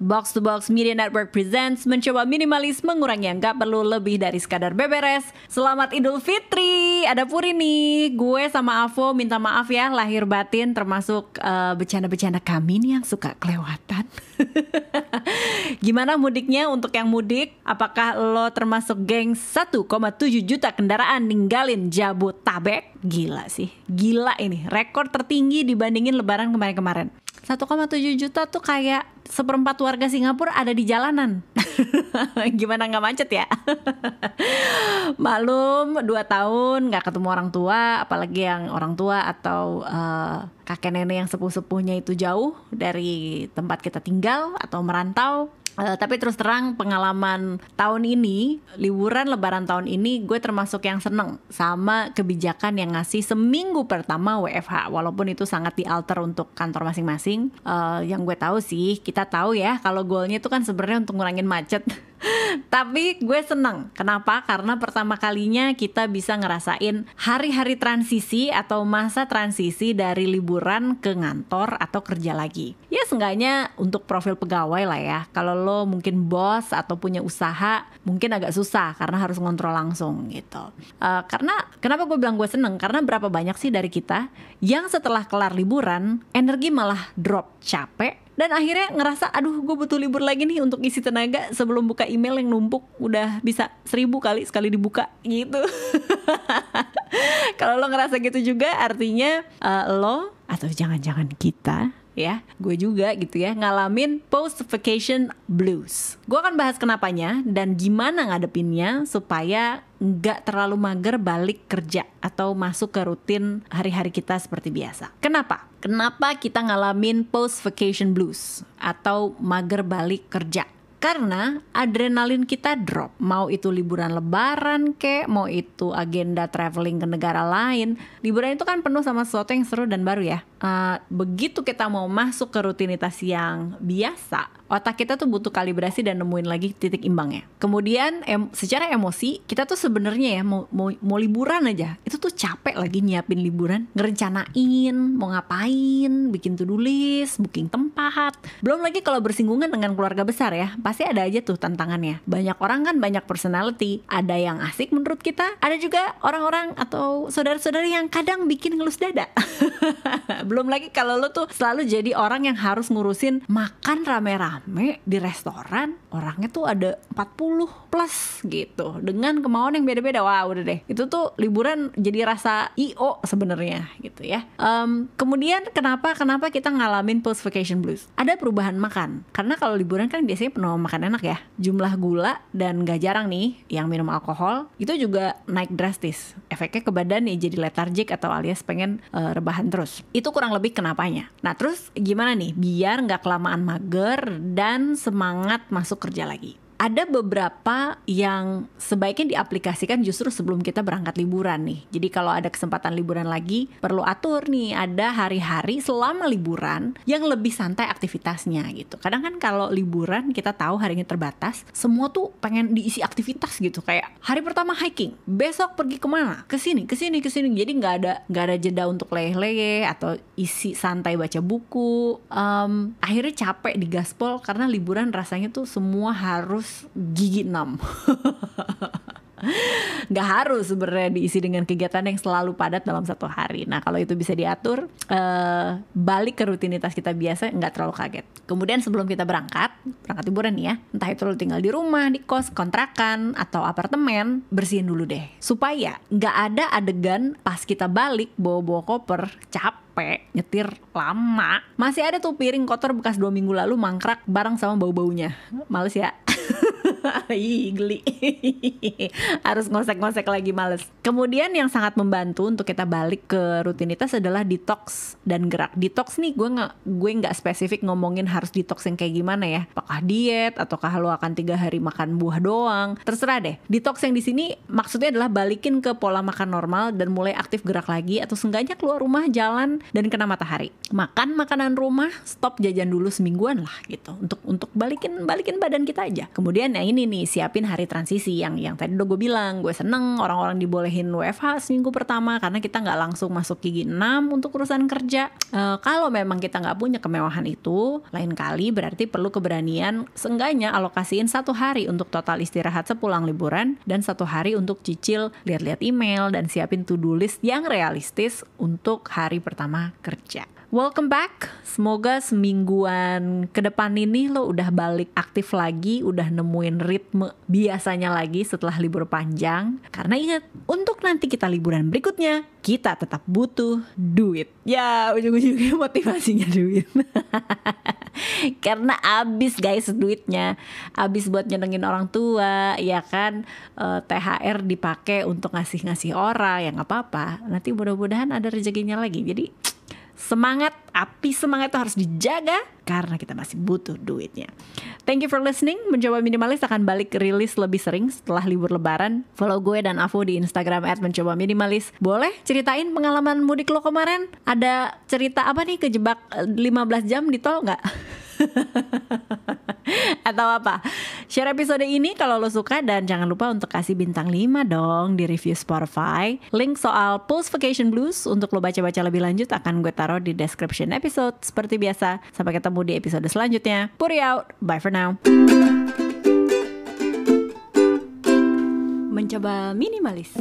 Box to Box Media Network Presents mencoba minimalis mengurangi yang gak perlu lebih dari sekadar beberes. Selamat Idul Fitri, ada Puri nih. Gue sama Avo minta maaf ya lahir batin termasuk uh, bercanda-bercanda kami nih yang suka kelewatan. Gimana mudiknya untuk yang mudik? Apakah lo termasuk geng 1,7 juta kendaraan ninggalin Jabotabek? Gila sih, gila ini. Rekor tertinggi dibandingin lebaran kemarin-kemarin. 1,7 juta tuh kayak seperempat warga Singapura ada di jalanan. Gimana nggak macet ya? Malum dua tahun nggak ketemu orang tua, apalagi yang orang tua atau uh, kakek nenek yang sepuh-sepuhnya itu jauh dari tempat kita tinggal atau merantau Uh, tapi terus terang pengalaman tahun ini liburan lebaran tahun ini gue termasuk yang seneng sama kebijakan yang ngasih seminggu pertama WFH walaupun itu sangat dialter untuk kantor masing-masing. Uh, yang gue tahu sih kita tahu ya kalau goalnya itu kan sebenarnya untuk ngurangin macet Tapi gue seneng. Kenapa? Karena pertama kalinya kita bisa ngerasain hari-hari transisi atau masa transisi dari liburan ke ngantor atau kerja lagi. Ya seenggaknya untuk profil pegawai lah ya. Kalau lo mungkin bos atau punya usaha, mungkin agak susah karena harus ngontrol langsung gitu. Uh, karena kenapa gue bilang gue seneng? Karena berapa banyak sih dari kita yang setelah kelar liburan energi malah drop capek dan akhirnya ngerasa aduh gue butuh libur lagi nih untuk isi tenaga sebelum buka email yang numpuk. Udah bisa seribu kali sekali dibuka gitu. Kalau lo ngerasa gitu juga artinya uh, lo atau jangan-jangan kita ya. Gue juga gitu ya ngalamin post vacation blues. Gue akan bahas kenapanya dan gimana ngadepinnya supaya nggak terlalu mager balik kerja atau masuk ke rutin hari-hari kita seperti biasa. Kenapa? Kenapa kita ngalamin post vacation blues atau mager balik kerja? Karena adrenalin kita drop. Mau itu liburan lebaran kek mau itu agenda traveling ke negara lain. Liburan itu kan penuh sama sesuatu yang seru dan baru ya uh, begitu kita mau masuk ke rutinitas yang biasa otak kita tuh butuh kalibrasi dan nemuin lagi titik imbangnya. Kemudian em, secara emosi kita tuh sebenarnya ya mau, mau mau liburan aja itu tuh capek lagi nyiapin liburan, ngerencanain mau ngapain, bikin to-do list, booking tempat. Belum lagi kalau bersinggungan dengan keluarga besar ya, pasti ada aja tuh tantangannya. Banyak orang kan banyak personality, ada yang asik menurut kita, ada juga orang-orang atau saudara-saudara yang kadang bikin ngelus dada. Belum lagi kalau lo tuh selalu jadi orang yang harus ngurusin makan rame-rame rame di restoran orangnya tuh ada 40 plus gitu. Dengan kemauan yang beda-beda. Wah udah deh. Itu tuh liburan jadi rasa io sebenarnya gitu ya. Um, kemudian kenapa kenapa kita ngalamin post vacation blues? Ada perubahan makan. Karena kalau liburan kan biasanya penuh makan enak ya. Jumlah gula dan gak jarang nih yang minum alkohol itu juga naik drastis. Efeknya ke badan nih jadi letargik atau alias pengen uh, rebahan terus. Itu kurang lebih kenapanya. Nah terus gimana nih? Biar nggak kelamaan mager dan semangat masuk kerja lagi ada beberapa yang sebaiknya diaplikasikan justru sebelum kita berangkat liburan nih. Jadi kalau ada kesempatan liburan lagi, perlu atur nih ada hari-hari selama liburan yang lebih santai aktivitasnya gitu. Kadang kan kalau liburan kita tahu harinya terbatas, semua tuh pengen diisi aktivitas gitu. Kayak hari pertama hiking, besok pergi ke mana? Ke sini, ke sini, ke sini. Jadi nggak ada nggak ada jeda untuk leleh-leleh atau isi santai baca buku. Um, akhirnya capek di gaspol karena liburan rasanya tuh semua harus gigi enam. Nggak harus sebenarnya diisi dengan kegiatan yang selalu padat dalam satu hari. Nah kalau itu bisa diatur, uh, balik ke rutinitas kita biasa nggak terlalu kaget. Kemudian sebelum kita berangkat, berangkat liburan nih ya, entah itu lo tinggal di rumah, di kos, kontrakan atau apartemen, bersihin dulu deh. Supaya nggak ada adegan pas kita balik bawa-bawa koper capek nyetir lama. Masih ada tuh piring kotor bekas dua minggu lalu mangkrak bareng sama bau-baunya. Males ya Ih, geli. Harus ngosek-ngosek lagi males. Kemudian yang sangat membantu untuk kita balik ke rutinitas adalah detox dan gerak. Detox nih gue nggak gue nggak spesifik ngomongin harus detox yang kayak gimana ya. Apakah diet ataukah lo akan tiga hari makan buah doang? Terserah deh. Detox yang di sini maksudnya adalah balikin ke pola makan normal dan mulai aktif gerak lagi atau seenggaknya keluar rumah jalan dan kena matahari. Makan makanan rumah, stop jajan dulu semingguan lah gitu untuk untuk balikin balikin badan kita aja. Kemudian yang ini nih siapin hari transisi yang yang tadi udah gue bilang gue seneng orang-orang dibolehin WFH seminggu pertama karena kita nggak langsung masuk gigi 6 untuk urusan kerja uh, kalau memang kita nggak punya kemewahan itu lain kali berarti perlu keberanian seenggaknya alokasiin satu hari untuk total istirahat sepulang liburan dan satu hari untuk cicil lihat-lihat email dan siapin to-do list yang realistis untuk hari pertama kerja. Welcome back. Semoga semingguan ke depan ini lo udah balik aktif lagi, udah nemuin ritme biasanya lagi setelah libur panjang. Karena ingat, untuk nanti kita liburan berikutnya, kita tetap butuh duit. Ya, ujung-ujungnya motivasinya duit. Karena abis guys duitnya, abis buat nyenengin orang tua, ya kan e, THR dipakai untuk ngasih-ngasih orang, yang apa-apa. Nanti mudah-mudahan ada rezekinya lagi. Jadi Semangat, api semangat itu harus dijaga karena kita masih butuh duitnya. Thank you for listening. Mencoba minimalis akan balik rilis lebih sering setelah libur lebaran. Follow gue dan Avo di Instagram at mencoba minimalis. Boleh ceritain pengalaman mudik lo kemarin? Ada cerita apa nih kejebak 15 eh, jam di tol nggak? Atau apa? Share episode ini kalau lo suka dan jangan lupa untuk kasih bintang 5 dong di review Spotify. Link soal Post Vacation Blues untuk lo baca-baca lebih lanjut akan gue taruh di description episode seperti biasa. Sampai ketemu di episode selanjutnya. Puri out. Bye for now. Mencoba minimalis.